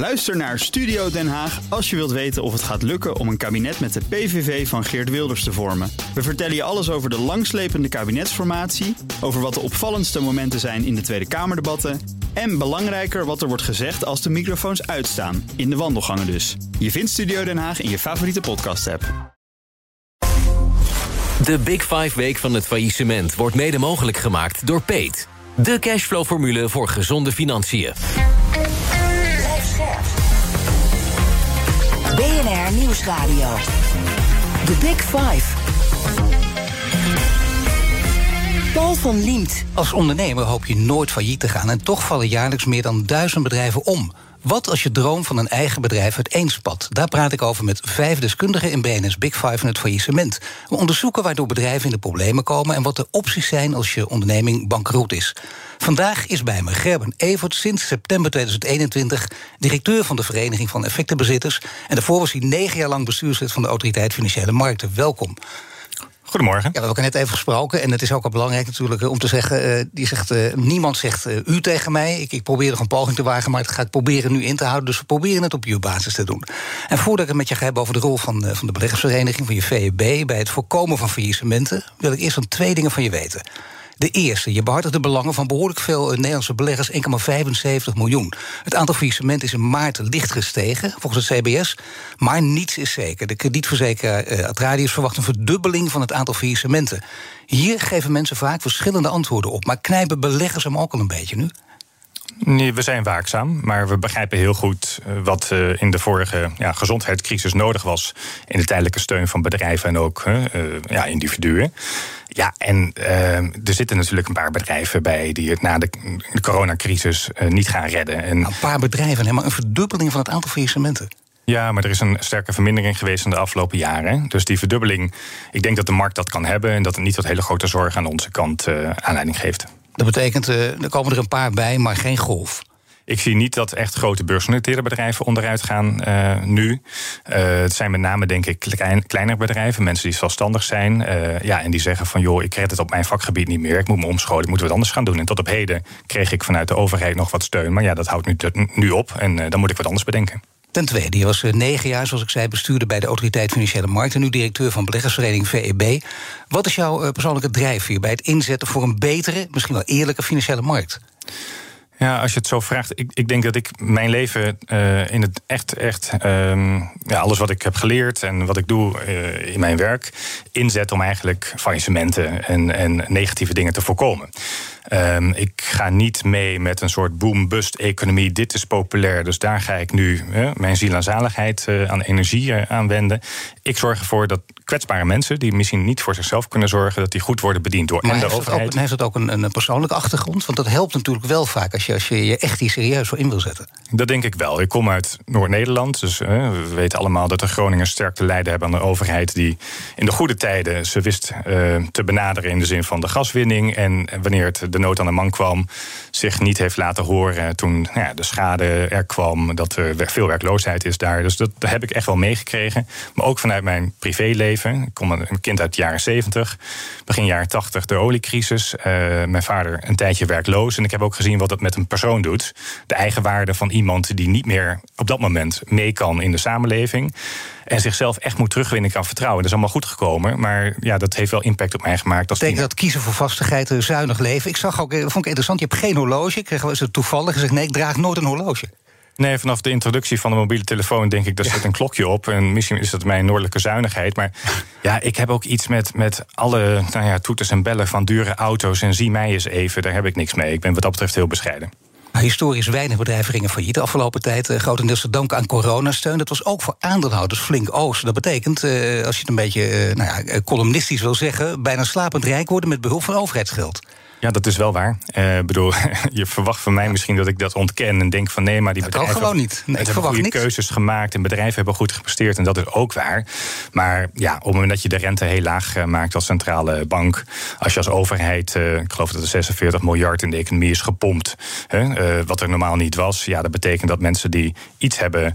Luister naar Studio Den Haag als je wilt weten of het gaat lukken om een kabinet met de PVV van Geert Wilders te vormen. We vertellen je alles over de langslepende kabinetsformatie, over wat de opvallendste momenten zijn in de Tweede Kamerdebatten en belangrijker wat er wordt gezegd als de microfoons uitstaan, in de wandelgangen dus. Je vindt Studio Den Haag in je favoriete podcast-app. De Big Five Week van het faillissement wordt mede mogelijk gemaakt door Peet. De cashflow-formule voor gezonde financiën. Nieuwsradio. The Big Five. Paul van Liemt. Als ondernemer hoop je nooit failliet te gaan en toch vallen jaarlijks meer dan duizend bedrijven om. Wat als je droom van een eigen bedrijf uiteenspat? Daar praat ik over met vijf deskundigen in BNS Big Five van het faillissement. We onderzoeken waardoor bedrijven in de problemen komen en wat de opties zijn als je onderneming bankroet is. Vandaag is bij me Gerben Evert, sinds september 2021 directeur van de Vereniging van Effectenbezitters. En daarvoor was hij negen jaar lang bestuurslid van de Autoriteit Financiële Markten. Welkom. Goedemorgen. Ja, we hebben net even gesproken. En het is ook al belangrijk natuurlijk eh, om te zeggen... Uh, die zegt, uh, niemand zegt u tegen mij. Ik, ik probeer nog een poging te wagen, maar het ga ik proberen nu in te houden. Dus we proberen het op uw basis te doen. En voordat ik het met je ga hebben over de rol van, van de beleggersvereniging... van je VEB bij het voorkomen van faillissementen... wil ik eerst dan twee dingen van je weten. De eerste, je behartigt de belangen van behoorlijk veel Nederlandse beleggers, 1,75 miljoen. Het aantal faillissementen is in maart licht gestegen, volgens het CBS. Maar niets is zeker. De kredietverzekeraar uh, Atradius verwacht een verdubbeling van het aantal faillissementen. Hier geven mensen vaak verschillende antwoorden op. Maar knijpen beleggers hem ook al een beetje nu? Nee, we zijn waakzaam, maar we begrijpen heel goed wat uh, in de vorige ja, gezondheidscrisis nodig was in de tijdelijke steun van bedrijven en ook ja, individuen. Ja, en uh, er zitten natuurlijk een paar bedrijven bij die het na de, de coronacrisis uh, niet gaan redden. En een paar bedrijven, helemaal een verdubbeling van het aantal faillissementen. Ja, maar er is een sterke vermindering geweest in de afgelopen jaren. Dus die verdubbeling, ik denk dat de markt dat kan hebben en dat het niet tot hele grote zorgen aan onze kant uh, aanleiding geeft. Dat betekent, uh, er komen er een paar bij, maar geen golf. Ik zie niet dat echt grote beursgenoteerde bedrijven onderuit gaan uh, nu. Uh, het zijn met name, denk ik, klein, kleinere bedrijven. Mensen die zelfstandig zijn. Uh, ja, en die zeggen van, joh, ik red het op mijn vakgebied niet meer. Ik moet me omscholen, ik moet wat anders gaan doen. En tot op heden kreeg ik vanuit de overheid nog wat steun. Maar ja, dat houdt nu, nu op. En dan moet ik wat anders bedenken. Ten tweede, je was negen jaar, zoals ik zei, bestuurder bij de Autoriteit Financiële Markten. Nu directeur van beleggersvereniging VEB. Wat is jouw persoonlijke drijfveer bij het inzetten voor een betere, misschien wel eerlijke financiële markt? Ja, als je het zo vraagt, ik, ik denk dat ik mijn leven uh, in het echt, echt, um, ja, alles wat ik heb geleerd en wat ik doe uh, in mijn werk, inzet om eigenlijk faillissementen en, en negatieve dingen te voorkomen. Um, ik ga niet mee met een soort boom-bust-economie. Dit is populair, dus daar ga ik nu uh, mijn ziel en zaligheid uh, aan energie uh, aan wenden. Ik zorg ervoor dat kwetsbare mensen, die misschien niet voor zichzelf kunnen zorgen, dat die goed worden bediend door maar en de heeft overheid. Heeft het ook een, een persoonlijke achtergrond? Want dat helpt natuurlijk wel vaak als je als je, je echt hier serieus voor in wil zetten. Dat denk ik wel. Ik kom uit Noord-Nederland, dus we weten allemaal dat de Groningers sterk te lijden hebben aan de overheid, die in de goede tijden ze wist te benaderen in de zin van de gaswinning. En wanneer het de nood aan de man kwam, zich niet heeft laten horen toen nou ja, de schade er kwam, dat er veel werkloosheid is daar. Dus dat heb ik echt wel meegekregen. Maar ook vanuit mijn privéleven. Ik kom een kind uit de jaren 70, begin jaren 80 de oliecrisis. Uh, mijn vader een tijdje werkloos. En ik heb ook gezien wat dat met een persoon doet. De eigenwaarde van iemand die niet meer op dat moment mee kan in de samenleving. En zichzelf echt moet terugwinnen kan vertrouwen. Dat is allemaal goed gekomen. Maar ja, dat heeft wel impact op mij gemaakt. Dat betekent dat kiezen voor vastigheid, zuinig leven. Ik zag ook, vond ik interessant, je hebt geen horloge. Ik kreeg wel eens het toevallig gezegd, nee, ik draag nooit een horloge. Nee, vanaf de introductie van de mobiele telefoon denk ik, daar zit een klokje op. En misschien is dat mijn noordelijke zuinigheid. Maar ja, ik heb ook iets met, met alle nou ja, toeters en bellen van dure auto's. En zie mij eens even, daar heb ik niks mee. Ik ben wat dat betreft heel bescheiden. Historisch weinig bedrijven gingen failliet de afgelopen tijd. Uh, grotendeels te danken aan coronasteun. Dat was ook voor aandeelhouders flink oost. Dat betekent, uh, als je het een beetje uh, nou ja, columnistisch wil zeggen... bijna slapend rijk worden met behulp van overheidsgeld. Ja, dat is wel waar. Uh, bedoel, je verwacht van mij misschien dat ik dat ontken en denk van nee, maar die dat bedrijven gewoon niet. Nee, ik hebben goede niks. keuzes gemaakt en bedrijven hebben goed gepresteerd en dat is ook waar. Maar ja, op het moment dat je de rente heel laag uh, maakt als centrale bank, als je als overheid, uh, ik geloof dat er 46 miljard in de economie is gepompt, wat er normaal niet was, ja, dat betekent dat mensen die iets hebben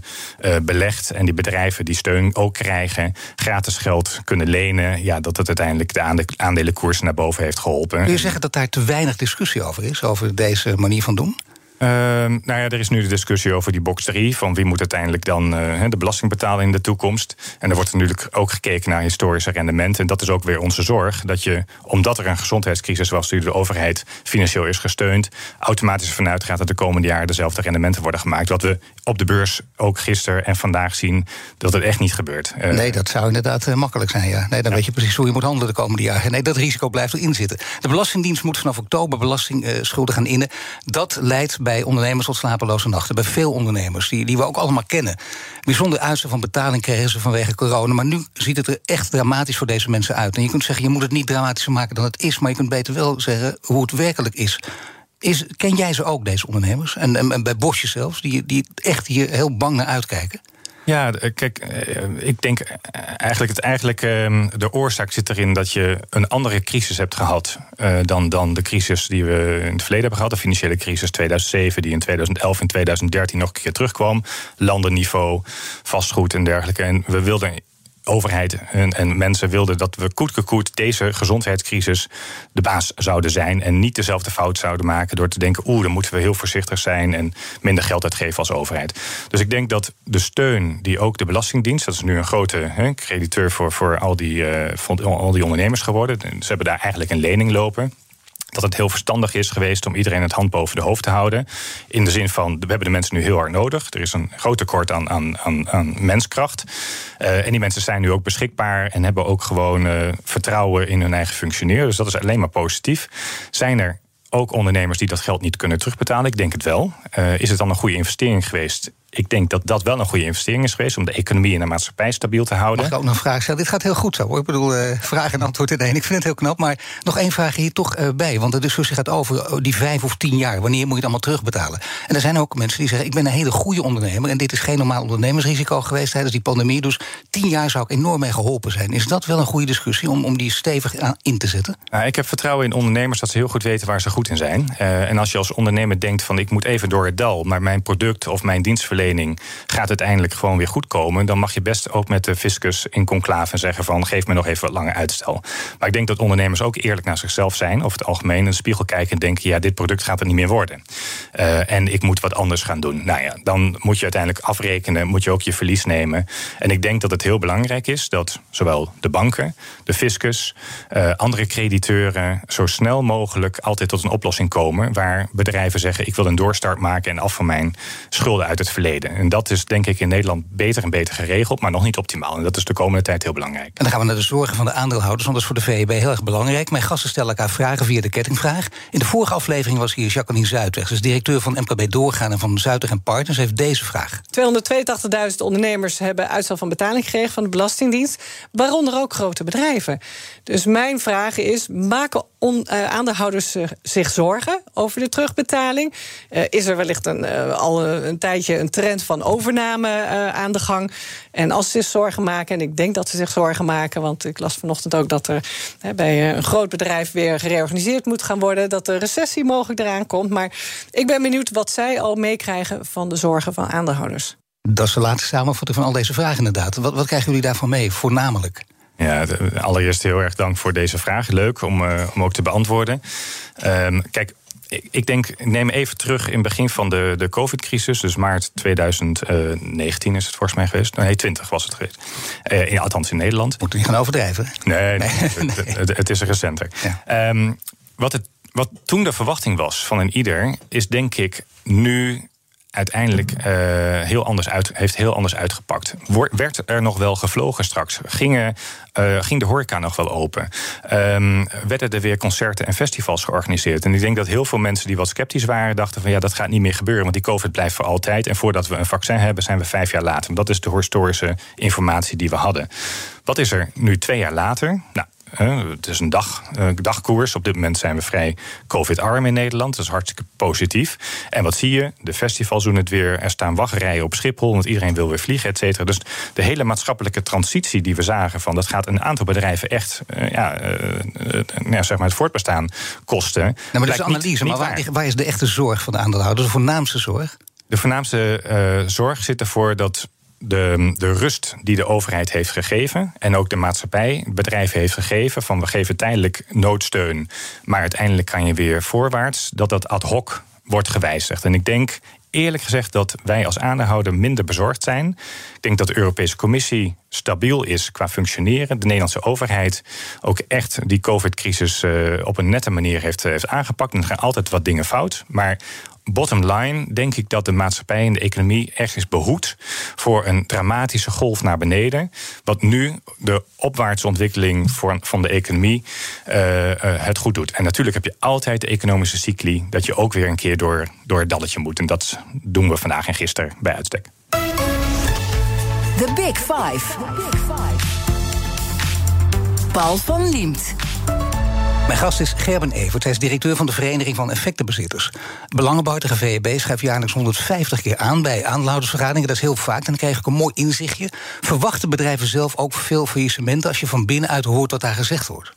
belegd en die bedrijven die steun ook krijgen, gratis geld kunnen lenen, ja, dat het uiteindelijk de aandelenkoers naar boven heeft geholpen. Kun je zeggen dat daar te weinig discussie over is, over deze manier van doen? Ehm, nou ja, er is nu de discussie over die box 3. Van wie moet uiteindelijk dan uh, de belasting betalen in de toekomst. En er wordt natuurlijk ook gekeken naar historische rendementen. En dat is ook weer onze zorg. Dat je, omdat er een gezondheidscrisis was, die de overheid financieel is gesteund. automatisch vanuit gaat dat de komende jaren dezelfde rendementen worden gemaakt. Wat we op de beurs ook gisteren en vandaag zien dat het echt niet gebeurt. Uh, nee, dat zou inderdaad uh, makkelijk zijn. Ja. Nee, dan weet je precies hoe je moet handelen de komende jaren. Nee, dat risico blijft erin zitten. De Belastingdienst moet vanaf oktober belastingschulden gaan innen. Dat leidt bij ondernemers tot slapeloze nachten. Bij veel ondernemers, die, die we ook allemaal kennen. Bijzonder uitstel van betaling kregen ze vanwege corona. Maar nu ziet het er echt dramatisch voor deze mensen uit. En je kunt zeggen, je moet het niet dramatischer maken dan het is... maar je kunt beter wel zeggen hoe het werkelijk is. is ken jij ze ook, deze ondernemers? En, en, en bij Bosje zelfs, die, die echt hier heel bang naar uitkijken? Ja, kijk, eh, ik denk eigenlijk, het, eigenlijk ehm, de oorzaak zit erin dat je een andere crisis hebt gehad eh, dan, dan de crisis die we in het verleden hebben gehad. De financiële crisis 2007, die in 2011 en 2013 nog een keer terugkwam. Landenniveau, vastgoed en dergelijke. En we wilden overheid en, en, mensen wilden dat we koet deze gezondheidscrisis de baas zouden zijn. En niet dezelfde fout zouden maken door te denken: oeh, dan moeten we heel voorzichtig zijn en minder geld uitgeven als overheid. Dus ik denk dat de steun die ook de Belastingdienst, dat is nu een grote crediteur voor, voor al, die, uh, al die ondernemers geworden. Ze hebben daar eigenlijk een lening lopen dat het heel verstandig is geweest om iedereen het hand boven de hoofd te houden. In de zin van, we hebben de mensen nu heel hard nodig. Er is een groot tekort aan, aan, aan, aan menskracht. Uh, en die mensen zijn nu ook beschikbaar en hebben ook gewoon uh, vertrouwen in hun eigen functioneren. Dus dat is alleen maar positief. Zijn er ook ondernemers die dat geld niet kunnen terugbetalen? Ik denk het wel. Uh, is het dan een goede investering geweest? Ik denk dat dat wel een goede investering is geweest om de economie en de maatschappij stabiel te houden. Mag ik ook nog een vraag stellen? Dit gaat heel goed zo hoor. Ik bedoel, uh, vraag en antwoord in één. Ik vind het heel knap. Maar nog één vraag hier toch uh, bij. Want de discussie gaat over oh, die vijf of tien jaar. Wanneer moet je het allemaal terugbetalen? En er zijn ook mensen die zeggen: Ik ben een hele goede ondernemer. En dit is geen normaal ondernemersrisico geweest tijdens die pandemie. Dus tien jaar zou ik enorm mee geholpen zijn. Is dat wel een goede discussie om, om die stevig aan in te zetten? Nou, ik heb vertrouwen in ondernemers dat ze heel goed weten waar ze goed in zijn. Uh, en als je als ondernemer denkt: van ik moet even door het dal, maar mijn product of mijn dienstverlening gaat uiteindelijk gewoon weer goed komen, dan mag je best ook met de fiscus in conclave en zeggen van geef me nog even wat langer uitstel. Maar ik denk dat ondernemers ook eerlijk naar zichzelf zijn, over het algemeen de spiegel kijken en denken, ja, dit product gaat er niet meer worden. Uh, en ik moet wat anders gaan doen. Nou ja, dan moet je uiteindelijk afrekenen, moet je ook je verlies nemen. En ik denk dat het heel belangrijk is dat zowel de banken, de fiscus, uh, andere crediteuren zo snel mogelijk altijd tot een oplossing komen waar bedrijven zeggen, ik wil een doorstart maken en af van mijn schulden uit het verleden. En dat is denk ik in Nederland beter en beter geregeld, maar nog niet optimaal. En dat is de komende tijd heel belangrijk. En dan gaan we naar de zorgen van de aandeelhouders, want dat is voor de VEB heel erg belangrijk. Mijn gasten stellen elkaar vragen via de kettingvraag. In de vorige aflevering was hier Jacqueline Zuidweg, dus directeur van MKB Doorgaan en van Zuidweg en Partners, heeft deze vraag. 282.000 ondernemers hebben uitstel van betaling gekregen van de Belastingdienst, waaronder ook grote bedrijven. Dus mijn vraag is: maken on, uh, aandeelhouders zich zorgen over de terugbetaling? Uh, is er wellicht een, al een, een tijdje een trend van overname aan de gang? En als ze zich zorgen maken, en ik denk dat ze zich zorgen maken, want ik las vanochtend ook dat er bij een groot bedrijf weer gereorganiseerd moet gaan worden, dat de recessie mogelijk eraan komt. Maar ik ben benieuwd wat zij al meekrijgen van de zorgen van aandeelhouders. Dat is de laatste samenvatting van al deze vragen inderdaad. Wat, wat krijgen jullie daarvan mee, voornamelijk? Ja, allereerst heel erg dank voor deze vraag. Leuk om, uh, om ook te beantwoorden. Um, kijk, ik denk, ik neem even terug in het begin van de, de COVID-crisis. Dus maart 2019 is het volgens mij geweest. Nee, 20 was het geweest. Uh, in, althans in Nederland. Moet je niet gaan overdrijven? Nee, nee, nee. Het, het, het, is recenter. Ja. Um, wat, het, wat toen de verwachting was van een ieder, is denk ik nu uiteindelijk uh, heel anders uit, heeft heel anders uitgepakt. werd er nog wel gevlogen straks? Gingen, uh, ging de horeca nog wel open? Um, werden er weer concerten en festivals georganiseerd? En ik denk dat heel veel mensen die wat sceptisch waren... dachten van ja, dat gaat niet meer gebeuren... want die COVID blijft voor altijd. En voordat we een vaccin hebben, zijn we vijf jaar later. Dat is de historische informatie die we hadden. Wat is er nu twee jaar later? Nou, het is een dag, dagkoers. Op dit moment zijn we vrij COVID-arm in Nederland. Dat is hartstikke positief. En wat zie je? De festivals doen het weer. Er staan wachtrijen op Schiphol, want iedereen wil weer vliegen, et cetera. Dus de hele maatschappelijke transitie die we zagen... van dat gaat een aantal bedrijven echt uh, ja, uh, uh, zeg maar het voortbestaan kosten. Nou, maar dat is analyse, niet, maar waar, waar, is de echte zorg van de aandeelhouders? De voornaamste zorg? De voornaamste zorg zit ervoor dat de, de rust die de overheid heeft gegeven en ook de maatschappij, bedrijven heeft gegeven van we geven tijdelijk noodsteun, maar uiteindelijk kan je weer voorwaarts, dat dat ad hoc wordt gewijzigd. En ik denk eerlijk gezegd dat wij als aandeelhouder minder bezorgd zijn. Ik denk dat de Europese Commissie stabiel is qua functioneren. De Nederlandse overheid ook echt die COVID-crisis uh, op een nette manier heeft, heeft aangepakt. En er gaan altijd wat dingen fout. Maar bottom line denk ik dat de maatschappij en de economie echt is behoed voor een dramatische golf naar beneden. Wat nu de opwaartse ontwikkeling van de economie uh, uh, het goed doet. En natuurlijk heb je altijd de economische cycli dat je ook weer een keer door, door het dalletje moet. En dat doen we vandaag en gisteren bij uitstek. The Big Five. Paul van Liemt. Mijn gast is Gerben Evert. Hij is directeur van de Vereniging van Effectenbezitters. Belangenbuitige VEB schrijft jaarlijks 150 keer aan bij aandeelhoudersvergaderingen. Dat is heel vaak. En dan krijg ik een mooi inzichtje. Verwachten bedrijven zelf ook veel faillissementen als je van binnenuit hoort wat daar gezegd wordt?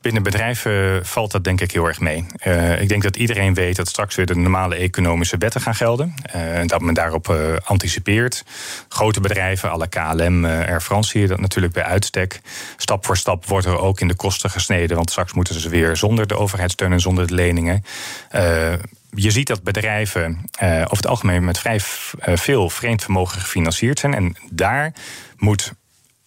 Binnen bedrijven valt dat denk ik heel erg mee. Uh, ik denk dat iedereen weet dat straks weer de normale economische wetten gaan gelden. Uh, en dat men daarop uh, anticipeert. Grote bedrijven, alle KLM, Air France hier dat natuurlijk bij uitstek. Stap voor stap wordt er ook in de kosten gesneden. Want straks moeten ze weer zonder de overheidssteun en zonder de leningen. je ziet dat bedrijven over het algemeen met vrij veel vreemd vermogen gefinancierd zijn. En daar moet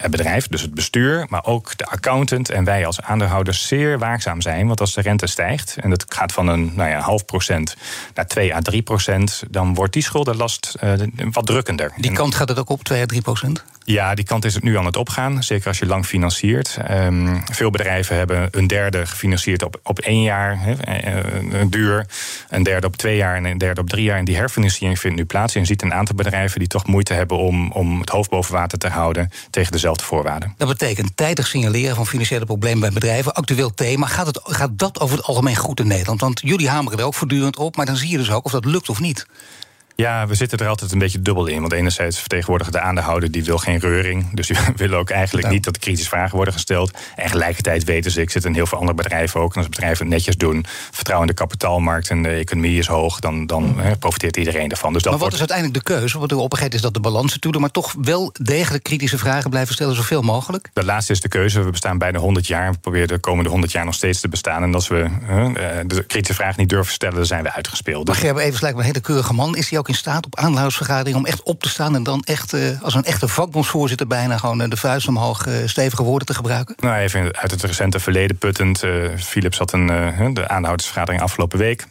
het bedrijf, dus het bestuur, maar ook de accountant en wij als aandeelhouders zeer waakzaam zijn. Want als de rente stijgt, en dat gaat van een nou ja, half procent naar 2 à 3 procent, dan wordt die schuldenlast uh, wat drukkender. Die kant gaat het ook op, 2 à 3 procent? Ja, die kant is het nu aan het opgaan. Zeker als je lang financiert. Um, veel bedrijven hebben een derde gefinancierd op, op één jaar he, uh, duur. Een derde op twee jaar en een derde op drie jaar. En die herfinanciering vindt nu plaats. En je ziet een aantal bedrijven die toch moeite hebben om, om het hoofd boven water te houden tegen dezelfde voorwaarden. Dat betekent tijdig signaleren van financiële problemen bij bedrijven. Actueel thema. Gaat, het, gaat dat over het algemeen goed in Nederland? Want jullie hameren er ook voortdurend op. Maar dan zie je dus ook of dat lukt of niet. Ja, we zitten er altijd een beetje dubbel in. Want enerzijds vertegenwoordigt de aandeelhouder die wil geen reuring. Dus die willen ook eigenlijk niet dat kritische vragen worden gesteld. En tegelijkertijd weten ze, ik zit in heel veel andere bedrijven ook. En als bedrijven het netjes doen, vertrouwen in de kapitaalmarkt en de economie is hoog, dan, dan profiteert iedereen ervan. Dus dat maar wat is uiteindelijk de keuze? Want de oppigheid is dat de balans toe, maar toch wel degelijk kritische vragen blijven stellen, zoveel mogelijk? De laatste is de keuze. We bestaan bijna 100 jaar. We proberen de komende 100 jaar nog steeds te bestaan. En als we de kritische vraag niet durven stellen, dan zijn we uitgespeeld. Maar Gerben even lijkt me een hele keurige man. Is hij ook in staat op aandeelhoudersvergadering om echt op te staan en dan echt uh, als een echte vakbondsvoorzitter bijna gewoon uh, de vuist omhoog uh, stevige woorden te gebruiken? Nou, even uit het recente verleden puttend. Philips had een, de aandeelhoudersvergadering afgelopen week.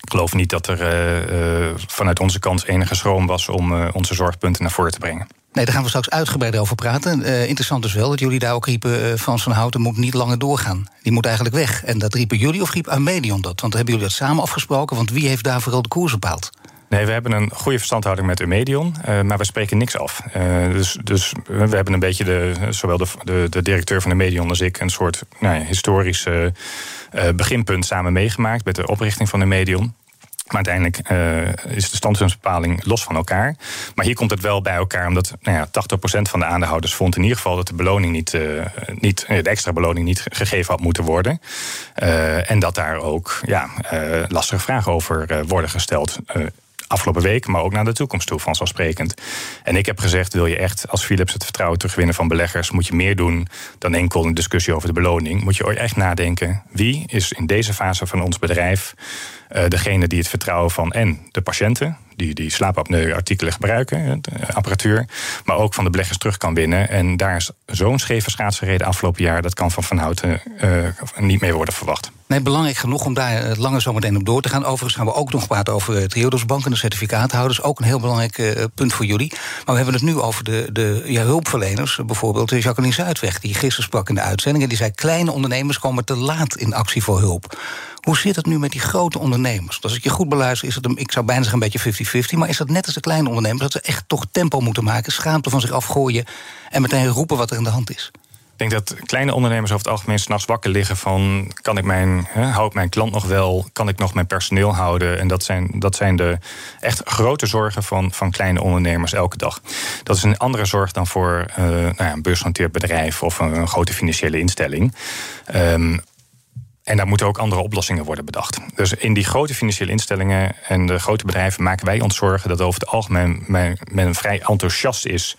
Ik geloof niet dat er vanuit onze kant enige schroom was om onze zorgpunten naar voren te brengen. Nee, daar gaan we straks uitgebreider over praten. Interessant is wel dat jullie daar ook riepen... Frans van Houten moet niet langer doorgaan. Die moet eigenlijk weg. En dat riepen jullie of riep Amedion dat? Want hebben jullie dat samen afgesproken? Want wie heeft daar vooral de koers bepaald? Nee, we hebben een goede verstandhouding met Umedion, uh, maar we spreken niks af. Uh, dus, dus we hebben een beetje, de, zowel de, de, de directeur van Umedion als ik, een soort nou ja, historisch uh, beginpunt samen meegemaakt met de oprichting van Umedion. Maar uiteindelijk is de standpuntbepaling los van elkaar. Maar hier komt het wel bij elkaar, omdat nou ja, 80% van de aandeelhouders vond in ieder geval dat de beloning niet, niet de extra beloning niet gegeven had moeten worden. En dat daar ook ja, lastige vragen over worden gesteld afgelopen week, maar ook naar de toekomst toe, vanzelfsprekend. En ik heb gezegd: wil je echt als Philips het vertrouwen terugwinnen van beleggers, moet je meer doen dan enkel een discussie over de beloning. Moet je echt nadenken: wie is in deze fase van ons bedrijf uh, degene die het vertrouwen van en de patiënten, die, die slaapapneu-artikelen gebruiken, de apparatuur, maar ook van de beleggers terug kan winnen. En daar is zo'n scheve schaats gereden afgelopen jaar, dat kan van Van Houten uh, niet meer worden verwacht. Nee, belangrijk genoeg om daar eh, langer zo meteen op door te gaan. Overigens gaan we ook nog praten over Triodos Bank en de certificaathouders. Ook een heel belangrijk uh, punt voor jullie. Maar we hebben het nu over de, de ja, hulpverleners. Bijvoorbeeld Jacqueline Zuidweg, die gisteren sprak in de uitzending. En die zei: kleine ondernemers komen te laat in actie voor hulp. Hoe zit het nu met die grote ondernemers? Als ik je goed beluister, is het een, ik zou bijna zeggen een beetje 50-50. Maar is dat net als de kleine ondernemers, dat ze echt toch tempo moeten maken, schaamte van zich afgooien en meteen roepen wat er in de hand is? Ik denk dat kleine ondernemers over het algemeen s'nachts wakker liggen van... kan ik mijn, hè, hou ik mijn klant nog wel, kan ik nog mijn personeel houden? En dat zijn, dat zijn de echt grote zorgen van, van kleine ondernemers elke dag. Dat is een andere zorg dan voor uh, nou ja, een beursgenoteerd bedrijf... of een, grote financiële instelling. Um, en daar moeten ook andere oplossingen worden bedacht. Dus in die grote financiële instellingen en de grote bedrijven maken wij ons zorgen dat over het algemeen men, vrij enthousiast is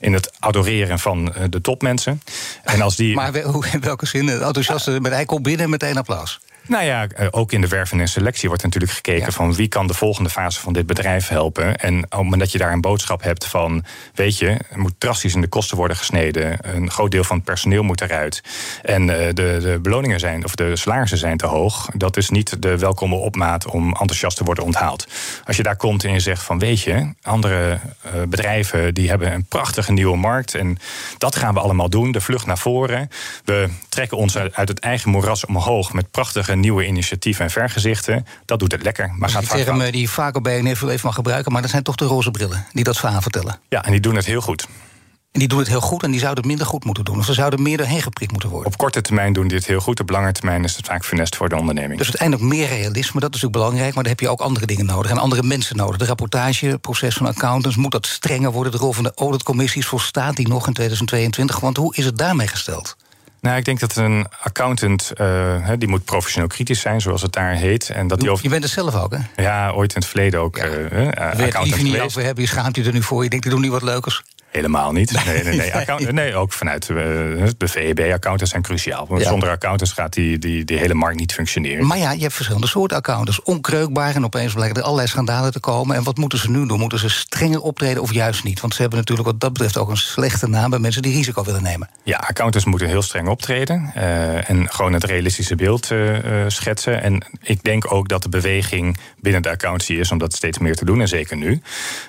in het adoreren van eh, de topmensen. En als die... Maar in welke zin? Enthousiast, met hij komt binnen meteen applaus. Nou ja, eh, ook in de werving en selectie wordt natuurlijk gekeken van wie kan de volgende fase van dit bedrijf helpen. En op het moment dat je daar een boodschap hebt van, weet je, er moet drastisch in de kosten worden gesneden, een groot deel van het personeel moet eruit en de, de beloningen zijn, of de salarissen zijn te hoog, dat is niet de welkome opmaat om enthousiast te worden onthaald. Als je daar komt en je zegt van, weet je, andere bedrijven die hebben een prachtige nieuwe markt en dat gaan we allemaal doen, de vlucht naar voren. We trekken ons uit het eigen moeras omhoog met prachtige nieuwe initiatieven en vergezichten. Dat doet het lekker. Maar gaat die term eh, die vaak op BNF even mag gebruiken, maar dat zijn toch de roze brillen die dat verhaal vertellen. Ja, en die doen het heel goed. En die doen het heel goed en die zouden het minder goed moeten doen. Of ze zouden meer doorheen geprikt moeten worden. Op korte termijn doen die het heel goed. Op lange termijn is het vaak funest voor de onderneming. Dus uiteindelijk meer realisme, dat is natuurlijk belangrijk. Maar dan heb je ook andere dingen nodig en andere mensen nodig. De rapportageproces van accountants, moet dat strenger worden? De rol van de auditcommissies volstaat die nog in 2022? Want hoe is het daarmee gesteld? Nou, ik denk dat een accountant, uh, die moet professioneel kritisch zijn, zoals het daar heet. En dat die over... Je bent het zelf ook, hè? Ja, ooit in het verleden ook. Ja. Uh, accountant je niet over hebben, je schaamt je er nu voor. Je denkt, ik doe nu wat leukers. Helemaal niet. Nee, nee, nee. Account, nee ook vanuit uh, de VEB-accountants zijn cruciaal. Want zonder accountants gaat die, die, die hele markt niet functioneren. Maar ja, je hebt verschillende soorten accountants. Onkreukbaar en opeens blijken er allerlei schandalen te komen. En wat moeten ze nu doen? Moeten ze strenger optreden of juist niet? Want ze hebben natuurlijk wat dat betreft ook een slechte naam... bij mensen die risico willen nemen. Ja, accountants moeten heel streng optreden. Uh, en gewoon het realistische beeld uh, schetsen. En ik denk ook dat de beweging binnen de accountancy is... om dat steeds meer te doen, en zeker nu.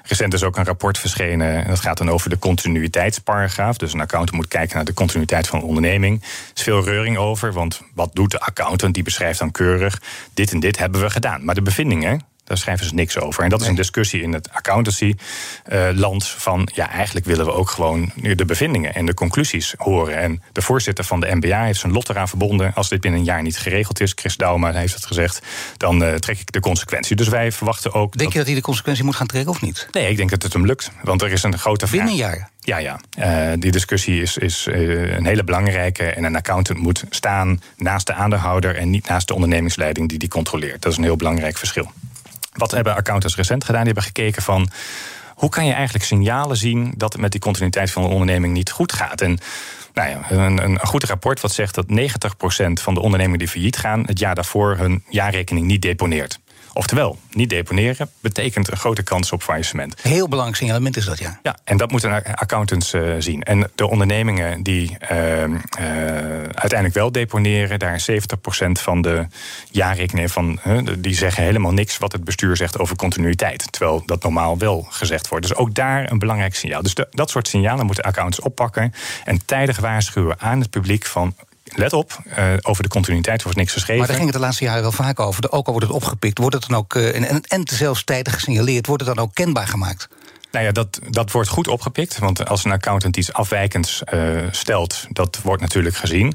Recent is ook een rapport verschenen. En dat gaat dan over de continuïteitsparagraaf. Dus een accountant moet kijken naar de continuïteit van een onderneming. Er is veel reuring over, want wat doet de accountant? Die beschrijft dan keurig: dit en dit hebben we gedaan. Maar de bevindingen, daar schrijven ze niks over. En dat is een discussie in het accountancy-land. van ja, eigenlijk willen we ook gewoon de bevindingen en de conclusies horen. En de voorzitter van de MBA heeft zijn lot eraan verbonden. Als dit binnen een jaar niet geregeld is, Chris Dauma heeft het gezegd, dan uh, trek ik de consequentie. Dus wij verwachten ook. Denk je dat hij de consequentie moet gaan trekken of niet? Nee, ik denk dat het hem lukt. Want er is een grote vraag. Binnen een jaar? Ja, ja. Uh, die discussie is, is uh, een hele belangrijke. En een accountant moet staan naast de aandeelhouder en niet naast de ondernemingsleiding die die controleert. Dat is een heel belangrijk verschil. Wat hebben accountants recent gedaan? Die hebben gekeken van hoe kan je eigenlijk signalen zien dat het met die continuïteit van een onderneming niet goed gaat? En nou ja, een, een goed rapport wat zegt dat 90% van de ondernemingen die failliet gaan, het jaar daarvoor hun jaarrekening niet deponeert. Oftewel, niet deponeren betekent een grote kans op faillissement. Heel belangrijk signalement is dat, ja. Ja, en dat moeten accountants uh, zien. En de ondernemingen die uh, uh, uiteindelijk wel deponeren, daar is 70% van de jaarrekeningen van, die zeggen helemaal niks wat het bestuur zegt over continuïteit. Terwijl dat normaal wel gezegd wordt. Dus ook daar een belangrijk signaal. Dus dat soort signalen moeten accountants oppakken en tijdig waarschuwen aan het publiek van let op, uh, over de continuïteit wordt niks geschreven. Maar daar ging het de laatste jaren wel vaak over. Ook al wordt het opgepikt, wordt het dan ook, uh, en, en zelfs tijdig gesignaleerd, wordt het dan ook kenbaar gemaakt? Nou ja, dat, dat wordt goed opgepikt. Want als een accountant iets afwijkends uh, stelt, dat wordt natuurlijk gezien.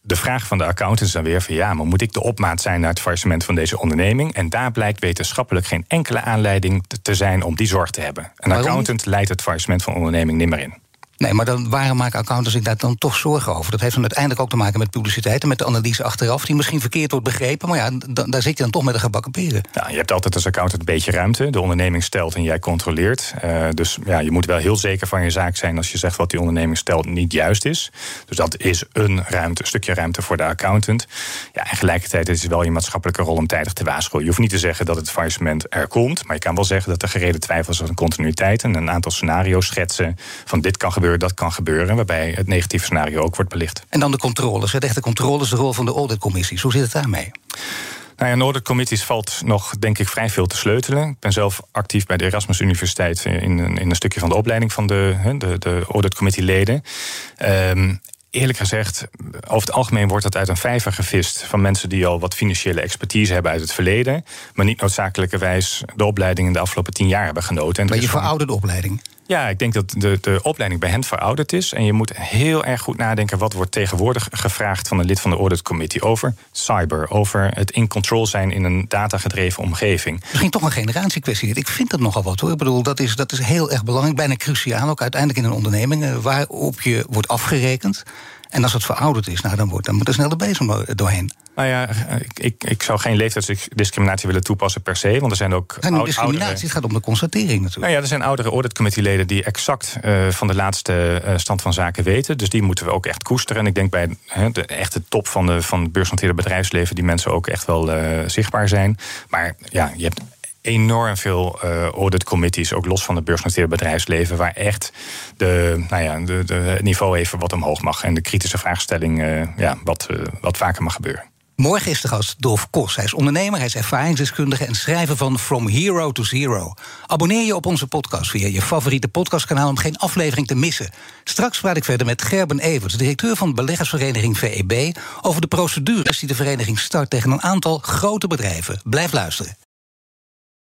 De vraag van de accountant is dan weer van ja, maar moet ik de opmaat zijn naar het faillissement van deze onderneming? En daar blijkt wetenschappelijk geen enkele aanleiding te zijn om die zorg te hebben. Een accountant leidt het faillissement van een onderneming nimmer in. Nee, maar dan, waarom maken accountants zich daar dan toch zorgen over? Dat heeft dan uiteindelijk ook te maken met publiciteit en met de analyse achteraf, die misschien verkeerd wordt begrepen. Maar ja, daar zit je dan toch met een gebakken peren. Ja, je hebt altijd als accountant een beetje ruimte. De onderneming stelt en jij controleert. Uh, dus ja, je moet wel heel zeker van je zaak zijn als je zegt wat die onderneming stelt niet juist is. Dus dat is een ruimte, een stukje ruimte voor de accountant. Ja, en tegelijkertijd is het wel je maatschappelijke rol om tijdig te waarschuwen. Je hoeft niet te zeggen dat het faillissement er komt, maar je kan wel zeggen dat er gereden twijfels aan continuïteit en een aantal scenario's schetsen van dit kan gebeuren dat kan gebeuren, waarbij het negatieve scenario ook wordt belicht. En dan de controles. Het echte controles, de rol van de auditcommissies. Hoe zit het daarmee? Nou ja, in auditcommissies valt nog, denk ik, vrij veel te sleutelen. Ik ben zelf actief bij de Erasmus Universiteit in, in een stukje van de opleiding van de, de, de auditcommittee-leden. Um, eerlijk gezegd, over het algemeen wordt dat uit een vijver gevist van mensen die al wat financiële expertise hebben uit het verleden, maar niet noodzakelijkerwijs de opleiding in de afgelopen tien jaar hebben genoten. En maar je verouderde opleiding? Ja, ik denk dat de, de opleiding bij hen verouderd is. En je moet heel erg goed nadenken wat wordt tegenwoordig gevraagd van een lid van de Audit Committee over cyber, over het in control zijn in een datagedreven omgeving. Misschien toch een generatiekwestie. Ik vind dat nogal wat hoor. Ik bedoel, dat is, dat is heel erg belangrijk, bijna cruciaal ook uiteindelijk in een onderneming, eh, waarop je wordt afgerekend. En als het verouderd is, nou, dan, wordt, dan moet er snel de bezem doorheen. Nou ja, ik, ik, ik zou geen leeftijdsdiscriminatie willen toepassen per se. Want er zijn ook. Oud- discriminatie, oudere- het gaat om de constatering natuurlijk. Nou ja, er zijn oudere auditcommittee-leden die exact eh, van de laatste eh, stand van zaken weten. Dus die moeten we ook echt koesteren. En ik denk bij de echte top van, de, van het beursgenoteerde bedrijfsleven... die mensen ook echt wel eh, zichtbaar zijn. Maar ja, je hebt enorm veel eh auditcommittees, ook los van het beursgenoteerde bedrijfsleven... waar echt de, nou ja, de, de, het niveau even wat omhoog mag. En de kritische vraagstelling eh, ja, wat, eh, wat vaker mag gebeuren. Morgen is de gast Dolf Kos. Hij is ondernemer, hij is ervaringsdeskundige en schrijver van From Hero to Zero. Abonneer je op onze podcast via je favoriete podcastkanaal om geen aflevering te missen. Straks praat ik verder met Gerben Everts, directeur van beleggersvereniging VEB, over de procedures die de vereniging start tegen een aantal grote bedrijven. Blijf luisteren.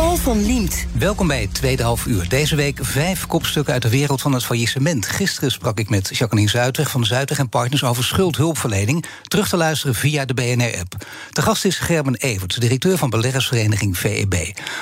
Paul van Liemt. Welkom bij het tweede half uur. Deze week vijf kopstukken uit de wereld van het faillissement. Gisteren sprak ik met Jacqueline Zuidweg van Zuidweg en Partners over schuldhulpverlening. Terug te luisteren via de BNR-app. De gast is Gerben Everts, directeur van beleggersvereniging VEB.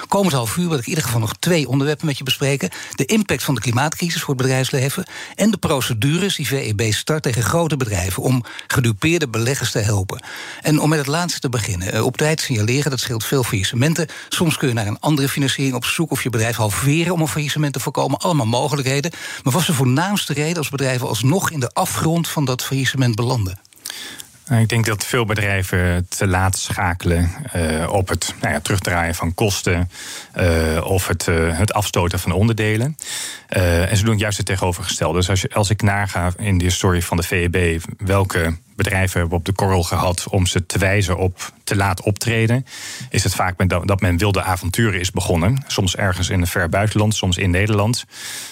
Komend half uur wil ik in ieder geval nog twee onderwerpen met je bespreken: de impact van de klimaatcrisis voor het bedrijfsleven en de procedures die VEB start tegen grote bedrijven om gedupeerde beleggers te helpen. En om met het laatste te beginnen, eh, op tijd signaleren, dat scheelt veel faillissementen. Soms kun je naar een andere financiering op zoek of je bedrijf halveren om een faillissement te voorkomen. Allemaal mogelijkheden. Maar was de voornaamste reden als bedrijven alsnog in de afgrond van dat faillissement belanden? Nou, Ik denk dat veel bedrijven te laat schakelen eh, op het nou ja, terugdraaien van kosten eh, of het, eh, het afstoten van onderdelen. En ze doen juist het tegenovergestelde. Dus als, je, als ik naga in de historie van de VEB welke bedrijven hebben op de korrel gehad om ze te wijzen op te laat optreden, is het vaak met dat men wilde avonturen is begonnen. Soms ergens in een ver buitenland, soms in Nederland.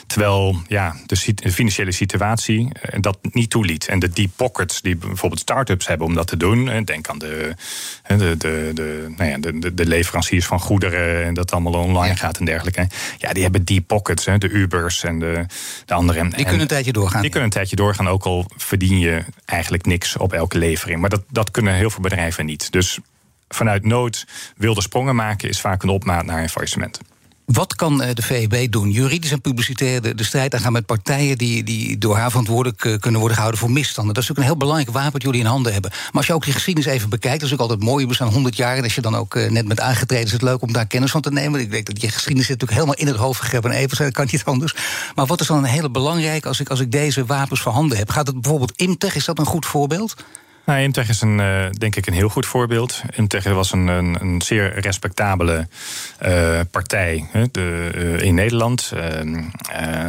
Terwijl ja, de, financiële situatie eh, dat niet toeliet. En de deep pockets die bijvoorbeeld start-ups hebben om dat te doen. eh, Denk aan de, de, de, de, nou ja, de, de- leveranciers van goederen en dat allemaal online Ja. gaat en dergelijke. Ja, die hebben deep pockets, hè, de Ubers en de, de andere. Die kunnen een tijdje doorgaan. Die kunnen een tijdje doorgaan, ook al verdien je eigenlijk niks op elke levering. Maar dat, dat kunnen heel veel bedrijven niet. Dus vanuit nood wilde sprongen maken is vaak een opmaat naar een faillissement. Wat kan eh, de VEB doen? Juridisch en publicitair de, strijd aangaan met partijen die, die door haar verantwoordelijk eh, kunnen worden gehouden voor misstanden. Dat is natuurlijk een heel belangrijk wapen dat jullie in handen hebben. Maar als je ook die geschiedenis even bekijkt, dat is ook altijd mooi. We staan 100 jaar en als je dan ook eh, net bent aangetreden, is het leuk om daar kennis van te nemen. Ik weet dat je geschiedenis zit natuurlijk helemaal in het hoofd gegrepen en even, kan niet anders. Maar wat is dan een hele belangrijk als ik, als ik deze wapens voorhanden heb? Gaat het bijvoorbeeld Imtech, is dat een goed voorbeeld? Nou, is een, eh, denk ik een heel goed voorbeeld. Imtech was een, een, een zeer respectabele eh, partij hè, de, eh, in Nederland. Eh, eh,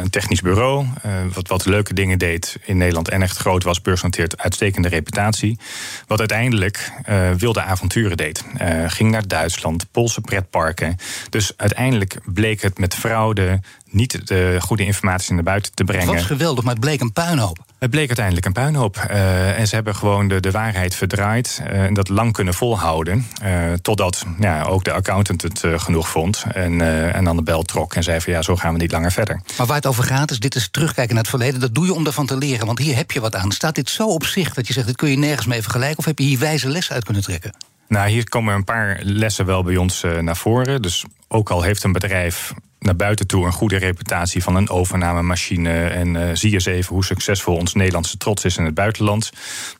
een technisch bureau, wat, wat leuke dingen deed in Nederland en echt groot was, beursgenoteerd, uitstekende reputatie. Wat uiteindelijk wilde avonturen deed. Ging naar Duitsland, Poolse pretparken. Dus uiteindelijk bleek het met fraude niet de goede informatie naar buiten te Het brengen. was geweldig, maar het bleek een puinhoop. Het bleek uiteindelijk een puinhoop. Eh, en ze hebben gewoon de, de waarheid verdraaid. eh, en dat lang kunnen volhouden. eh, totdat ja, ook de accountant het genoeg vond. En, en dan de bel trok en zei van ja, zo gaan we niet langer verder. Maar waar het over gaat, is dit is terugkijken naar het verleden. Dat doe je om daarvan te leren, want hier heb je wat aan. Staat dit zo op zich dat je zegt, dit kun je nergens mee vergelijken? Of heb je hier wijze lessen uit kunnen trekken? Nou, hier komen een paar lessen wel bij ons naar voren. Dus ook al heeft een bedrijf naar buiten toe een goede reputatie van een overnamemachine. En eh, zie eens even hoe succesvol ons Nederlandse trots is in het buitenland.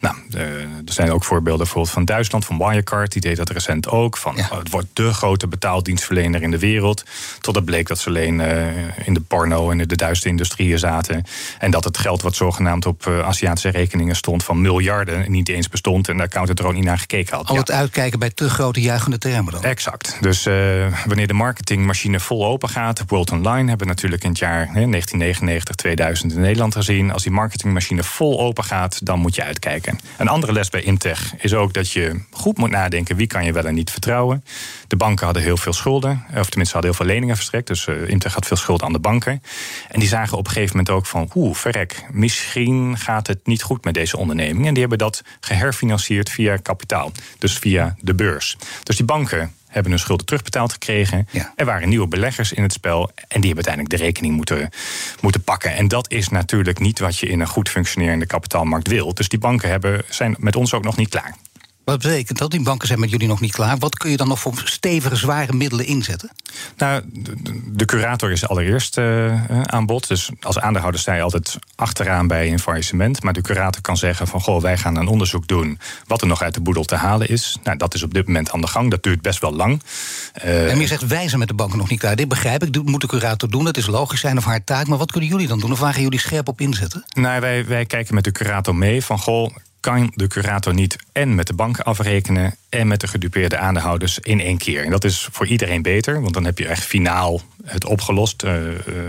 Nou, eh, er zijn ook voorbeelden bijvoorbeeld van Duitsland, van Wirecard. Die deed dat recent ook. Van, Ja. oh, het wordt de grote betaaldienstverlener in de wereld. Tot het bleek dat ze alleen eh, in de porno en de duistere industrieën zaten. En dat het geld wat zogenaamd op Aziatische rekeningen stond van miljarden niet eens bestond. En de accountant er ook niet naar gekeken had. Al Ja. het uitkijken bij te grote juichende termen dan. Exact. Dus wanneer de marketingmachine vol open gaat, World Online hebben natuurlijk in het jaar hè, 1999, 2000 in Nederland gezien. Als die marketingmachine vol open gaat, dan moet je uitkijken. Een andere les bij Imtech is ook dat je goed moet nadenken wie kan je wel en niet vertrouwen. De banken hadden heel veel schulden, of tenminste hadden heel veel leningen verstrekt. Dus uh, Imtech had veel schulden aan de banken. En die zagen op een gegeven moment ook van, oeh, verrek, misschien gaat het niet goed met deze onderneming. En die hebben dat geherfinancierd via kapitaal, dus via de beurs. Dus die banken hebben hun schulden terugbetaald gekregen. Er waren nieuwe beleggers in het spel. En die hebben uiteindelijk de rekening moeten, moeten pakken. En dat is natuurlijk niet wat je in een goed functionerende kapitaalmarkt wil. Dus die banken hebben, zijn met ons ook nog niet klaar. Wat betekent dat? Die banken zijn met jullie nog niet klaar. Wat kun je dan nog voor stevige, zware middelen inzetten? Nou, de, curator is allereerst uh, aan bod. Dus als aandeelhouder sta je altijd achteraan bij een faillissement. Maar de curator kan zeggen van... goh, wij gaan een onderzoek doen wat er nog uit de boedel te halen is. Nou, dat is op dit moment aan de gang. Dat duurt best wel lang. Uh, en je zegt, wij zijn met de banken nog niet klaar. Dit begrijp ik, dat moet de curator doen. Dat is logisch zijn of haar taak. Maar wat kunnen jullie dan doen? Of waar gaan jullie scherp op inzetten? Nou, wij, wij kijken met de curator mee van... goh, kan de curator niet en met de banken afrekenen en met de gedupeerde aandeelhouders in één keer. En dat is voor iedereen beter, want dan heb je echt finaal het opgelost, uh,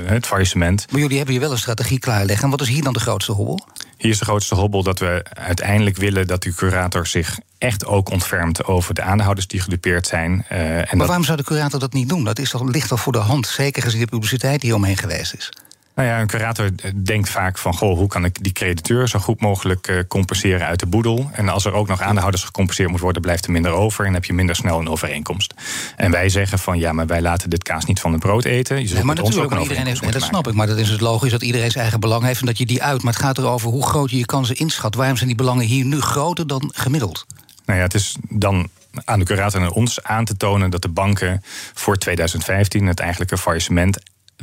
het faillissement. Maar jullie hebben hier wel een strategie klaarleggen. En wat is hier dan de grootste hobbel? Hier is de grootste hobbel dat we uiteindelijk willen dat de curator zich echt ook ontfermt over de aandeelhouders die gedupeerd zijn. Uh, en maar waarom zou de curator dat niet doen? Dat is toch, ligt toch voor de hand, zeker gezien de publiciteit die omheen geweest is? Nou ja, een curator denkt vaak van... goh, hoe kan ik die crediteur zo goed mogelijk uh, compenseren uit de boedel? En als er ook nog aandeelhouders gecompenseerd moet worden... blijft er minder over en heb je minder snel een overeenkomst. En wij zeggen van, ja, maar wij laten dit kaas niet van het brood eten. Je zult maar natuurlijk, ook iedereen heeft, dat snap ik. Maar dat is het logisch dat iedereen zijn eigen belang heeft... en dat je die uit. Maar het gaat erover hoe groot je je kansen inschat. Waarom zijn die belangen hier nu groter dan gemiddeld? Nou ja, het is dan aan de curator en ons aan te tonen dat de banken voor 2015 het eigenlijke faillissement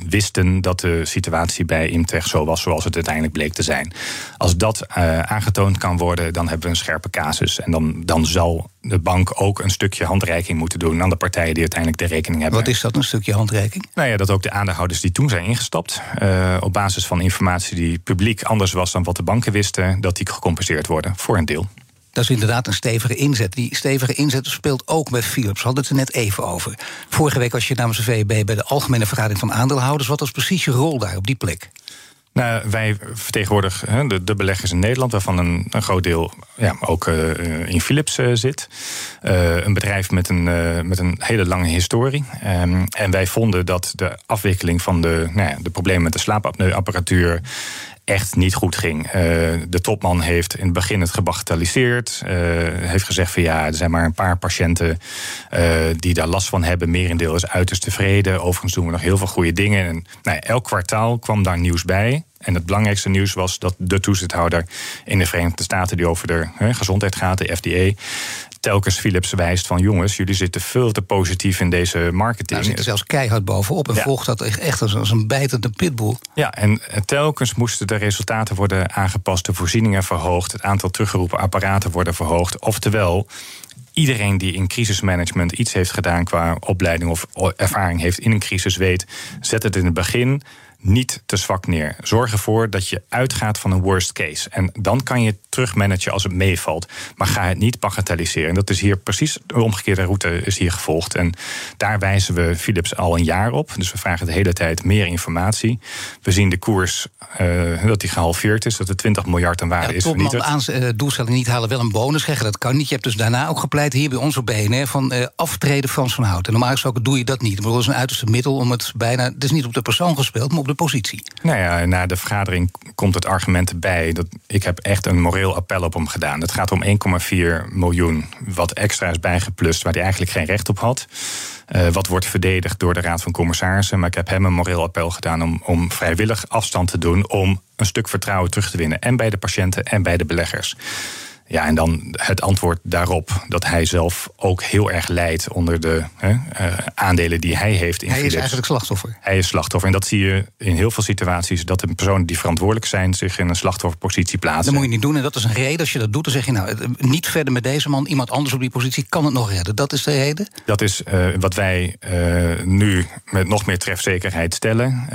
wisten dat de situatie bij Imtech zo was zoals het uiteindelijk bleek te zijn. Als dat uh, aangetoond kan worden, dan hebben we een scherpe casus. En dan, dan zal de bank ook een stukje handreiking moeten doen aan de partijen die uiteindelijk de rekening hebben. Wat is dat, een stukje handreiking? Nou ja, dat ook de aandeelhouders die toen zijn ingestapt, uh, op basis van informatie die publiek anders was dan wat de banken wisten, dat die gecompenseerd worden voor een deel. Dat is inderdaad een stevige inzet. Die stevige inzet speelt ook bij Philips. We hadden het er net even over. Vorige week was je namens de VEB bij de Algemene Vergadering van Aandeelhouders. Wat was precies je rol daar op die plek? Nou, wij vertegenwoordigen de, de, beleggers in Nederland, waarvan een, een groot deel ja, ook uh, in Philips uh, zit. Uh, een bedrijf met een, met een hele lange historie. Um, en wij vonden dat de afwikkeling van de, nou ja, de problemen met de slaapapneuapparatuur echt niet goed ging. Uh, de topman heeft in het begin het gebagatelliseerd. Uh, heeft gezegd van ja, er zijn maar een paar patiënten uh, die daar last van hebben. Merendeel is uiterst tevreden. Overigens doen we nog heel veel goede dingen. En nou, elk kwartaal kwam daar nieuws bij. En het belangrijkste nieuws was dat de toezichthouder in de Verenigde Staten, die over de gezondheid gaat, de FDA, telkens Philips wijst van jongens, jullie zitten veel te positief in deze marketing. Nou, zit er zelfs keihard bovenop en volgt dat echt als een bijtende pitbull. Ja, en telkens moesten de resultaten worden aangepast, de voorzieningen verhoogd, het aantal teruggeroepen apparaten worden verhoogd. Oftewel, iedereen die in crisismanagement iets heeft gedaan qua opleiding of ervaring heeft in een crisis weet, zet het in het begin niet te zwak neer. Zorg ervoor dat je uitgaat van een worst case. En dan kan je terugmanagen als het meevalt. Maar ga het niet bagatelliseren. En dat is hier precies de omgekeerde route is hier gevolgd. En daar wijzen we Philips al een jaar op. Dus we vragen de hele tijd meer informatie. We zien de koers uh, dat die gehalveerd is. Dat er 20 miljard aan waarde ja, is vernietigd. aan uh, doelstelling niet halen, wel een bonus krijgen. Dat kan niet. Je hebt dus daarna ook gepleit hier bij ons op BNR van uh, aftreden Frans van Hout. En normaal gesproken doe je dat niet. Maar dat is een uiterste middel om het bijna. Het is niet op de persoon gespeeld, maar op de positie. Nou ja, na de vergadering komt het argument erbij dat ik heb echt een moreel appel op hem gedaan. Het gaat om 1,4 miljoen wat extra is bijgeplust waar hij eigenlijk geen recht op had. Uh, wat wordt verdedigd door de Raad van Commissarissen. Maar ik heb hem een moreel appel gedaan om, om vrijwillig afstand te doen. om een stuk vertrouwen terug te winnen. En bij de patiënten en bij de beleggers. Ja, en dan het antwoord daarop dat hij zelf ook heel erg lijdt onder de hè, uh, aandelen die hij heeft in Hij Philips. is eigenlijk slachtoffer. Hij is slachtoffer. En dat zie je in heel veel situaties dat de personen die verantwoordelijk zijn zich in een slachtofferpositie plaatsen. Dat moet je niet doen. En dat is een reden. Als je dat doet, dan zeg je nou niet verder met deze man. Iemand anders op die positie kan het nog redden. Dat is de reden. Dat is uh, wat wij uh, nu met nog meer trefzekerheid stellen.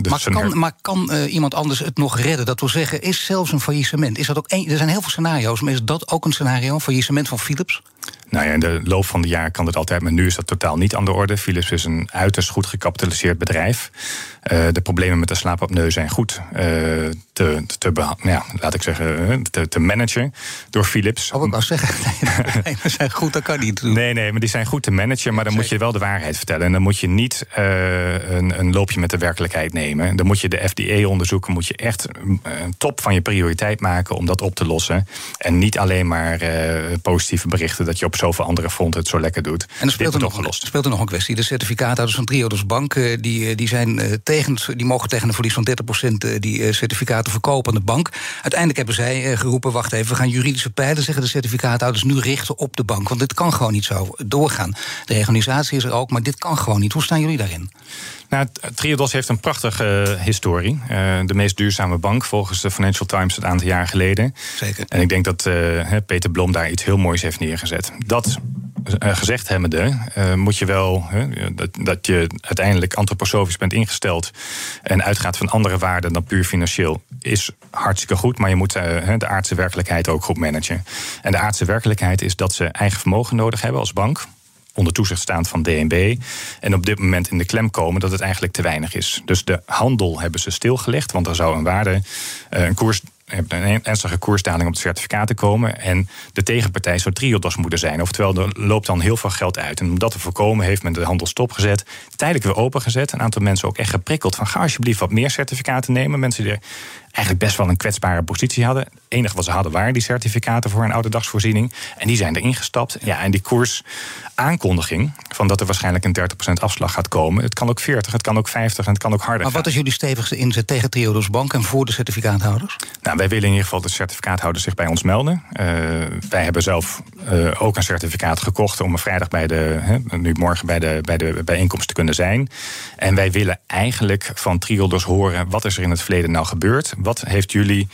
Dus maar, kan, maar kan iemand anders het nog redden? Dat wil zeggen, is zelfs een faillissement. Is dat ook een, er zijn heel veel scenario's. Maar is dat ook een scenario, een faillissement van Philips? Nou ja, in de loop van de jaar kan het altijd, maar nu is dat totaal niet aan de orde. Philips is een uiterst goed gecapitaliseerd bedrijf. Uh, de problemen met de slaapapneu zijn goed uh, te, te, ja, laat ik zeggen, te, te managen door Philips. Oh, ik wou zeggen, nee, die zijn goed, dat kan niet. Nee, nee, maar die zijn goed te managen, maar dan moet je wel de waarheid vertellen. En dan moet je niet uh, een, een, loopje met de werkelijkheid nemen. Dan moet je de FDA-onderzoeken, moet je echt een top van je prioriteit maken om dat op te lossen. En niet alleen maar positieve berichten dat je op zoveel andere fronten het zo lekker doet. En er speelt, er nog, speelt er nog een kwestie. De certificaathouders van Triodos Bank, die, die zijn tegen, die mogen tegen een verlies van 30% die certificaten verkopen aan de bank. Uiteindelijk hebben zij geroepen: wacht even, we gaan juridische pijlen, zeggen de certificaathouders, nu richten op de bank. Want dit kan gewoon niet zo doorgaan. De organisatie is er ook, maar dit kan gewoon niet. Hoe staan jullie daarin? Nou, Triodos heeft een prachtige uh, historie. Uh, de meest duurzame bank volgens de Financial Times een aantal jaar geleden. Zeker. En ik denk dat uh, Peter Blom daar iets heel moois heeft neergezet. Dat gezegd hebbende, moet je wel dat, je uiteindelijk antroposofisch bent ingesteld en uitgaat van andere waarden dan puur financieel, is hartstikke goed. Maar je moet de aardse werkelijkheid ook goed managen. En de aardse werkelijkheid is dat ze eigen vermogen nodig hebben als bank onder toezicht staand van DNB. En op dit moment in de klem komen dat het eigenlijk te weinig is. Dus de handel hebben ze stilgelegd, want er zou een waarde, eh, een koers een ernstige koersdaling op de certificaten komen. En de tegenpartij zou triodos moeten zijn. Oftewel, er loopt dan heel veel geld uit. En om dat te voorkomen heeft men de handel stopgezet. Tijdelijk weer opengezet. Een aantal mensen ook echt geprikkeld van ga alsjeblieft wat meer certificaten nemen. Mensen die eigenlijk best wel een kwetsbare positie hadden. Het enige wat ze hadden waren die certificaten voor een ouderdagsvoorziening. En die zijn erin gestapt. Ja, en die koersaankondiging van dat er waarschijnlijk een 30% afslag gaat komen. Het kan ook 40, het kan ook 50 en het kan ook harder. Maar wat is jullie stevigste inzet tegen Triodos Bank en voor de certificaathouders? Nou, wij willen in ieder geval dat certificaathouders zich bij ons melden. Uh, wij hebben zelf uh, ook een certificaat gekocht om vrijdag bij de, he, nu morgen bij de, bij de bijeenkomst te kunnen zijn. En wij willen eigenlijk van Triodos horen wat is er in het verleden nou gebeurd wat heeft jullie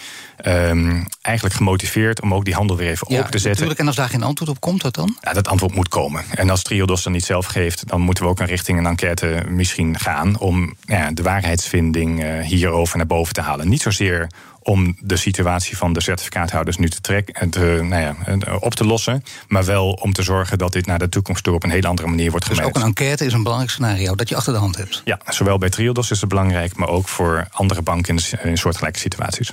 um, eigenlijk gemotiveerd om ook die handel weer even ja, open te zetten? Natuurlijk, en als daar geen antwoord op komt, dat dan? Ja, dat antwoord moet komen. En als Triodos dan niet zelf geeft, dan moeten we ook een richting een enquête misschien gaan om ja, de waarheidsvinding uh, hierover naar boven te halen. Niet zozeer om de situatie van de certificaathouders nu te trekken, te, nou ja, op te lossen. Maar wel om te zorgen dat dit naar de toekomst toe op een hele andere manier wordt gemanaged. Dus ook een enquête is een belangrijk scenario dat je achter de hand hebt. Ja, zowel bij Triodos is het belangrijk, maar ook voor andere banken in, in soortgelijke situaties.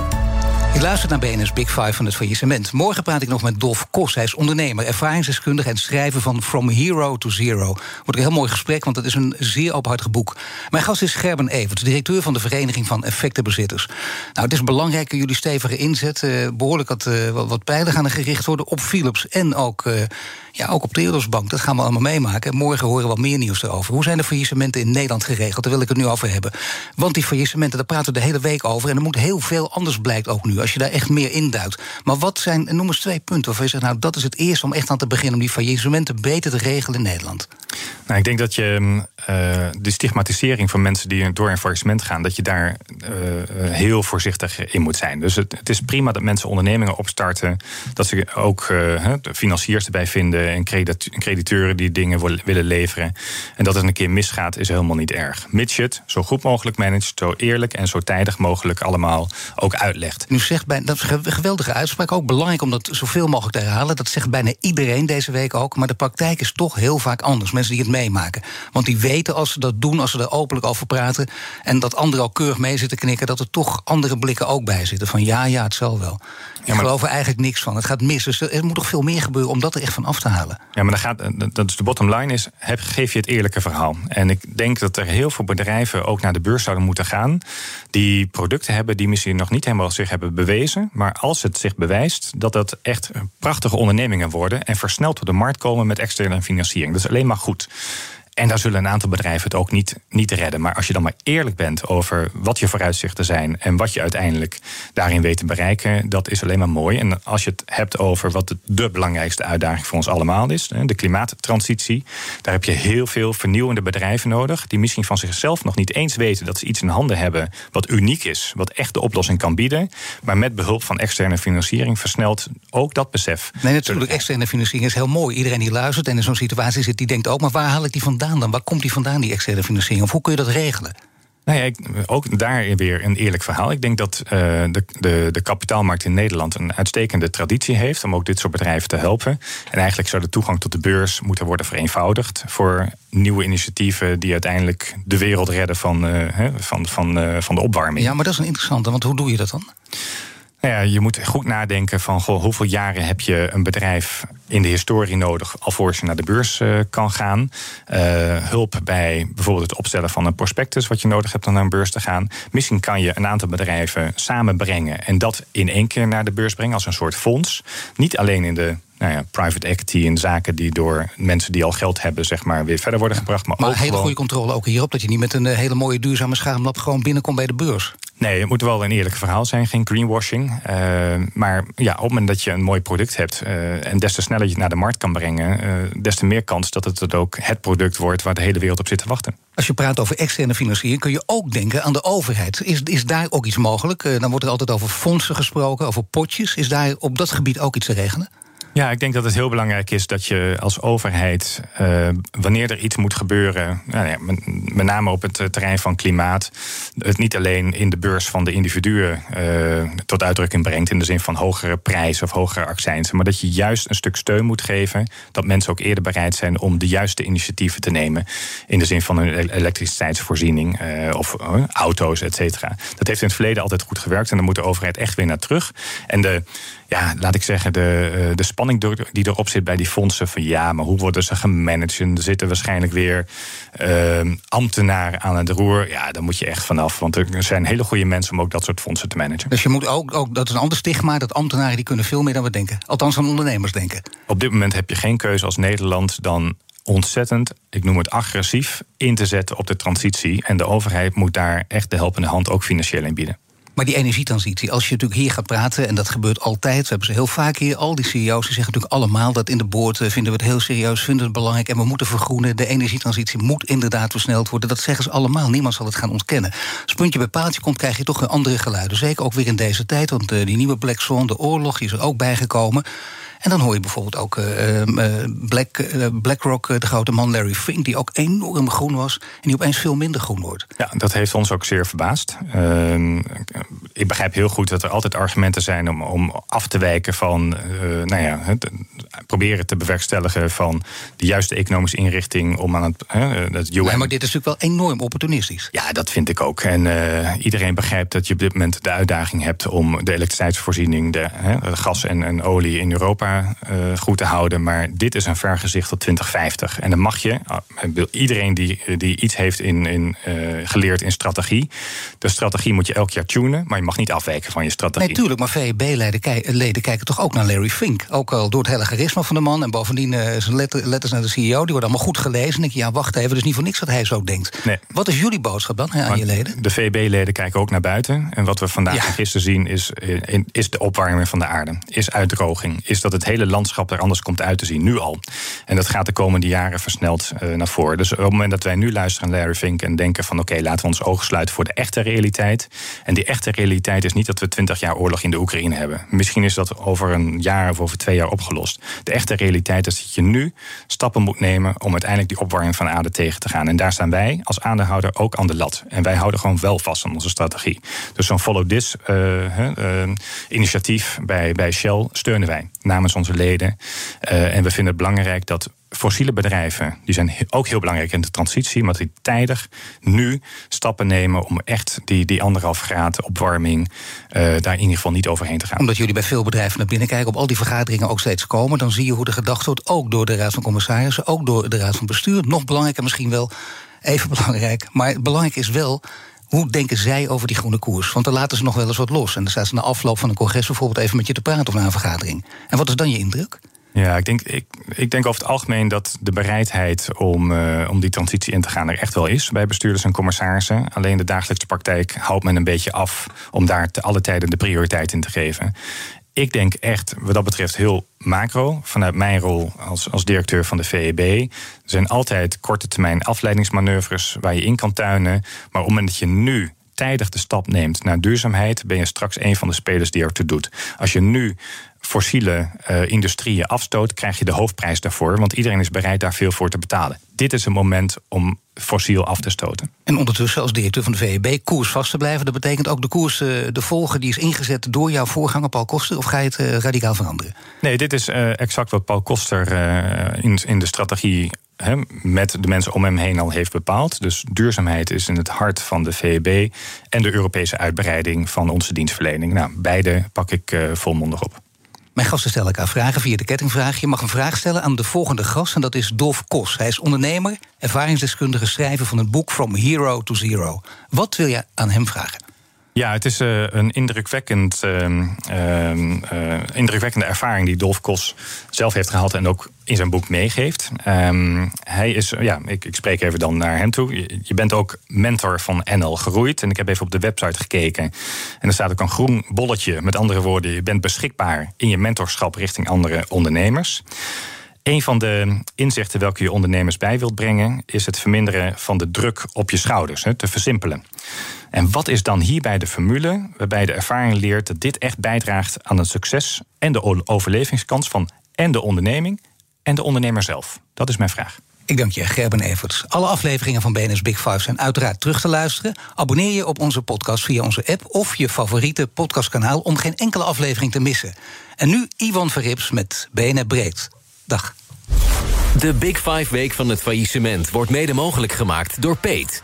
Je luistert naar BNS Big Five van het faillissement. Morgen praat ik nog met Dolf Kos. Hij is ondernemer, ervaringsdeskundige en schrijver van From Hero to Zero. Wordt een heel mooi gesprek, want het is een zeer openhartig boek. Mijn gast is Gerben Evert, directeur van de Vereniging van Effectenbezitters. Nou, het is belangrijk dat jullie stevige inzet. Uh, behoorlijk wat, uh, wat pijlen gaan er gericht worden op Philips en ook. Uh, ja, ook op de Bank. Dat gaan we allemaal meemaken. Morgen horen we wat meer nieuws erover. Hoe zijn de faillissementen in Nederland geregeld? Daar wil ik het nu over hebben. Want die faillissementen, daar praten we de hele week over. En er moet heel veel anders blijkt ook nu, als je daar echt meer induikt. Maar wat zijn, noem eens twee punten waarvan je zegt... nou, dat is het eerste om echt aan te beginnen... om die faillissementen beter te regelen in Nederland? Nou, ik denk dat je uh, de stigmatisering van mensen die door een faillissement gaan... dat je daar uh, heel voorzichtig in moet zijn. Dus het, het, is prima dat mensen ondernemingen opstarten... dat ze ook uh, financiers erbij vinden en crediteuren die dingen willen leveren. En dat het een keer misgaat, is helemaal niet erg. Mits je het zo goed mogelijk managt, zo eerlijk en zo tijdig mogelijk allemaal ook uitlegt. Nu zegt bij, dat is een geweldige uitspraak, ook belangrijk om dat zoveel mogelijk te herhalen. Dat zegt bijna iedereen deze week ook. Maar de praktijk is toch heel vaak anders. Mensen die het meemaken. Want die weten als ze dat doen, als ze er openlijk over praten. en dat anderen ook keurig mee zitten knikken. dat er toch andere blikken ook bij zitten. Van ja, ja, het zal wel. Ik ja, geloof er eigenlijk niks van. Het gaat mis. Dus er moet toch veel meer gebeuren om dat er echt van af te halen. Ja, maar dan gaat, dat is de bottom line is, heb, geef je het eerlijke verhaal. En ik denk dat er heel veel bedrijven ook naar de beurs zouden moeten gaan... die producten hebben die misschien nog niet helemaal zich hebben bewezen... maar als het zich bewijst, dat dat echt prachtige ondernemingen worden... en versneld op de markt komen met externe financiering. Dat is alleen maar goed. En daar zullen een aantal bedrijven het ook niet, niet redden. Maar als je dan maar eerlijk bent over wat je vooruitzichten zijn en wat je uiteindelijk daarin weet te bereiken, dat is alleen maar mooi. En als je het hebt over wat de, belangrijkste uitdaging voor ons allemaal is, de klimaattransitie, daar heb je heel veel vernieuwende bedrijven nodig, die misschien van zichzelf nog niet eens weten dat ze iets in handen hebben wat uniek is, wat echt de oplossing kan bieden. Maar met behulp van externe financiering versnelt ook dat besef. Nee, natuurlijk, externe financiering is heel mooi. Iedereen die luistert en in zo'n situatie zit, die denkt ook, maar waar haal ik die vandaan dan? Waar komt die vandaan, die externe financiering? Of hoe kun je dat regelen? Nou ja, ook daar weer een eerlijk verhaal. Ik denk dat uh, de, de, de kapitaalmarkt in Nederland een uitstekende traditie heeft om ook dit soort bedrijven te helpen. En eigenlijk zou de toegang tot de beurs moeten worden vereenvoudigd voor nieuwe initiatieven die uiteindelijk de wereld redden van, uh, van, van, uh, van de opwarming. Ja, maar dat is een interessante, want hoe doe je dat dan? Ja, je moet goed nadenken van goh, hoeveel jaren heb je een bedrijf in de historie nodig alvorens je naar de beurs uh, kan gaan. Uh, hulp bij bijvoorbeeld het opstellen van een prospectus wat je nodig hebt om naar een beurs te gaan. Misschien kan je een aantal bedrijven samenbrengen en dat in één keer naar de beurs brengen als een soort fonds. Niet alleen in de nou ja, private equity in zaken die door mensen die al geld hebben, zeg maar, weer verder worden gebracht. Maar, maar ook hele gewoon... goede controle ook hierop, dat je niet met een eh, hele mooie duurzame schaamlab gewoon binnenkomt bij de beurs. Nee, het moet wel een eerlijk verhaal zijn, geen greenwashing. Uh, maar ja, op het moment dat je een mooi product hebt uh, en des te sneller je het naar de markt kan brengen, uh, des te meer kans dat het, het ook het product wordt waar de hele wereld op zit te wachten. Als je praat over externe financiering, kun je ook denken aan de overheid. Is, is daar ook iets mogelijk? dan wordt er altijd over fondsen gesproken, over potjes. Is daar op dat gebied ook iets te regelen? Ja, ik denk dat het heel belangrijk is dat je als overheid, uh, wanneer er iets moet gebeuren, nou ja, met, name op het terrein van klimaat, het niet alleen in de beurs van de individuen uh, tot uitdrukking brengt, in de zin van hogere prijzen of hogere accijnsen, maar dat je juist een stuk steun moet geven, dat mensen ook eerder bereid zijn om de juiste initiatieven te nemen, in de zin van e-, elektriciteitsvoorziening of auto's, et cetera. Dat heeft in het verleden altijd goed gewerkt en daar moet de overheid echt weer naar terug. En de ja, laat ik zeggen, de, eh, de spanning die erop zit bij die fondsen. Van ja, maar hoe worden ze gemanaged? En er zitten waarschijnlijk weer uh, ambtenaren aan het roer. Ja, daar moet je echt vanaf. Want er zijn hele goede mensen om ook dat soort fondsen te managen. Dus je moet ook, ook dat is een ander stigma, dat ambtenaren die kunnen veel meer dan we denken. Althans, van ondernemers denken. Op dit moment heb je geen keuze als Nederland dan ontzettend, ik noem het agressief, in te zetten op de transitie. En de overheid moet daar echt de helpende hand ook financieel in bieden. Maar die energietransitie, als je natuurlijk hier gaat praten, en dat gebeurt altijd, we hebben ze heel vaak hier, al die CEO's die zeggen natuurlijk allemaal dat in de boord vinden we het heel serieus, vinden we het belangrijk en we moeten vergroenen. De energietransitie moet inderdaad versneld worden. Dat zeggen ze allemaal. Niemand zal het gaan ontkennen. Als puntje bij paaltje komt, krijg je toch een andere geluiden. Zeker ook weer in deze tijd, want uh, die nieuwe Black Swan, de oorlog, die is er ook bijgekomen. En dan hoor je bijvoorbeeld ook uh, Black, BlackRock, de grote man Larry Fink, die ook enorm groen was en die opeens veel minder groen wordt. Ja, dat heeft ons ook zeer verbaasd. Ehm, ik begrijp heel goed dat er altijd argumenten zijn om, om af te wijken van, nou ja, het, proberen te bewerkstelligen van de juiste economische inrichting om aan het, het UN. maar dit is natuurlijk wel enorm opportunistisch. Ja, dat vind ik ook. En iedereen begrijpt dat je op dit moment de uitdaging hebt om de elektriciteitsvoorziening, de, gas en, en olie in Europa uh, goed te houden. Maar dit is een vergezicht tot 2050. En dan mag je, uh, iedereen die, die iets heeft in, in, uh, geleerd in strategie. De strategie moet je elk jaar tunen, maar je mag niet afwijken van je strategie. Nee, tuurlijk, maar VEB-leden kijken toch ook naar Larry Fink. Ook al door het hele charisma van de man. En bovendien zijn letter, letters naar de CEO, die worden allemaal goed gelezen. En ik, ja, wacht even, dus niet voor niks dat hij zo denkt. Nee. Wat is jullie boodschap dan aan je leden? De VEB-leden kijken ook naar buiten. En wat we vandaag ja. en gisteren zien is, is de opwarming van de aarde. Is uitdroging. Is dat het hele landschap er anders komt uit te zien, nu al. En dat gaat de komende jaren versneld uh, naar voren. Dus op het moment dat wij nu luisteren naar Larry Fink en denken van oké, laten we ons ogen sluiten voor de echte realiteit. En die echte realiteit is niet dat we twintig jaar oorlog in de Oekraïne hebben. Misschien is dat over een jaar of over twee jaar opgelost. De echte realiteit is dat je nu stappen moet nemen om uiteindelijk die opwarming van de aarde tegen te gaan. En daar staan wij als aandeelhouder ook aan de lat. En wij houden gewoon wel vast aan onze strategie. Dus zo'n follow this uh, uh, initiatief bij, bij Shell steunen wij namens onze leden. Uh, en we vinden het belangrijk dat fossiele bedrijven, die zijn ook heel belangrijk in de transitie, maar die tijdig nu stappen nemen om echt die, die anderhalf graad opwarming uh, daar in ieder geval niet overheen te gaan. Omdat jullie bij veel bedrijven naar binnen kijken, op al die vergaderingen ook steeds komen, dan zie je hoe er gedacht wordt, ook door de Raad van Commissarissen, ook door de Raad van Bestuur. Nog belangrijker misschien wel, even belangrijk, maar belangrijk is wel hoe denken zij over die groene koers? Want dan laten ze nog wel eens wat los. En dan staan ze na afloop van een congres bijvoorbeeld even met je te praten of na een vergadering. En wat is dan je indruk? Ja, ik denk, ik, ik denk over het algemeen dat de bereidheid om, uh, om die transitie in te gaan er echt wel is bij bestuurders en commissarissen. Alleen de dagelijkse praktijk houdt men een beetje af om daar te alle tijden de prioriteit in te geven. Ik denk echt, wat dat betreft, heel macro. Vanuit mijn rol als, als directeur van de VEB. Er zijn altijd korte termijn afleidingsmanoeuvres waar je in kan tuinen. Maar op het moment dat je nu tijdig de stap neemt naar duurzaamheid, ben je straks een van de spelers die ertoe doet. Als je nu fossiele uh, industrieën afstoot, krijg je de hoofdprijs daarvoor. Want iedereen is bereid daar veel voor te betalen. Dit is een moment om fossiel af te stoten. En ondertussen als directeur van de VEB koers vast te blijven. Dat betekent ook de koers uh, de volgen die is ingezet door jouw voorganger Paul Koster. Of ga je het uh, radicaal veranderen? Nee, dit is exact wat Paul Koster in, in de strategie met de mensen om hem heen al heeft bepaald. Dus duurzaamheid is in het hart van de VEB en de Europese uitbreiding van onze dienstverlening. Nou, beide pak ik uh, volmondig op. Mijn gasten stellen elkaar vragen via de kettingvraag. Je mag een vraag stellen aan de volgende gast en dat is Dolf Kos. Hij is ondernemer, ervaringsdeskundige, schrijver van het boek From Hero to Zero. Wat wil je aan hem vragen? Ja, het is uh, een indrukwekkend, uh, uh, indrukwekkende ervaring die Dolf Kos zelf heeft gehad en ook in zijn boek meegeeft. Ehm, hij is, ja, ik, ik, spreek even dan naar hem toe. Je, bent ook mentor van NL Geroeid. En ik heb even op de website gekeken. En er staat ook een groen bolletje. Met andere woorden, je bent beschikbaar in je mentorschap richting andere ondernemers. Een van de inzichten welke je ondernemers bij wilt brengen, is het verminderen van de druk op je schouders, te versimpelen. En wat is dan hierbij de formule waarbij de ervaring leert dat dit echt bijdraagt aan het succes en de overlevingskans van en de onderneming en de ondernemer zelf? Dat is mijn vraag. Ik dank je, Gerben Everts. Alle afleveringen van BNS Big Five zijn uiteraard terug te luisteren. Abonneer je op onze podcast via onze app of je favoriete podcastkanaal om geen enkele aflevering te missen. En nu Ivan Verrips met BNR Breed. Dag. De Big Five Week van het faillissement wordt mede mogelijk gemaakt door Peet.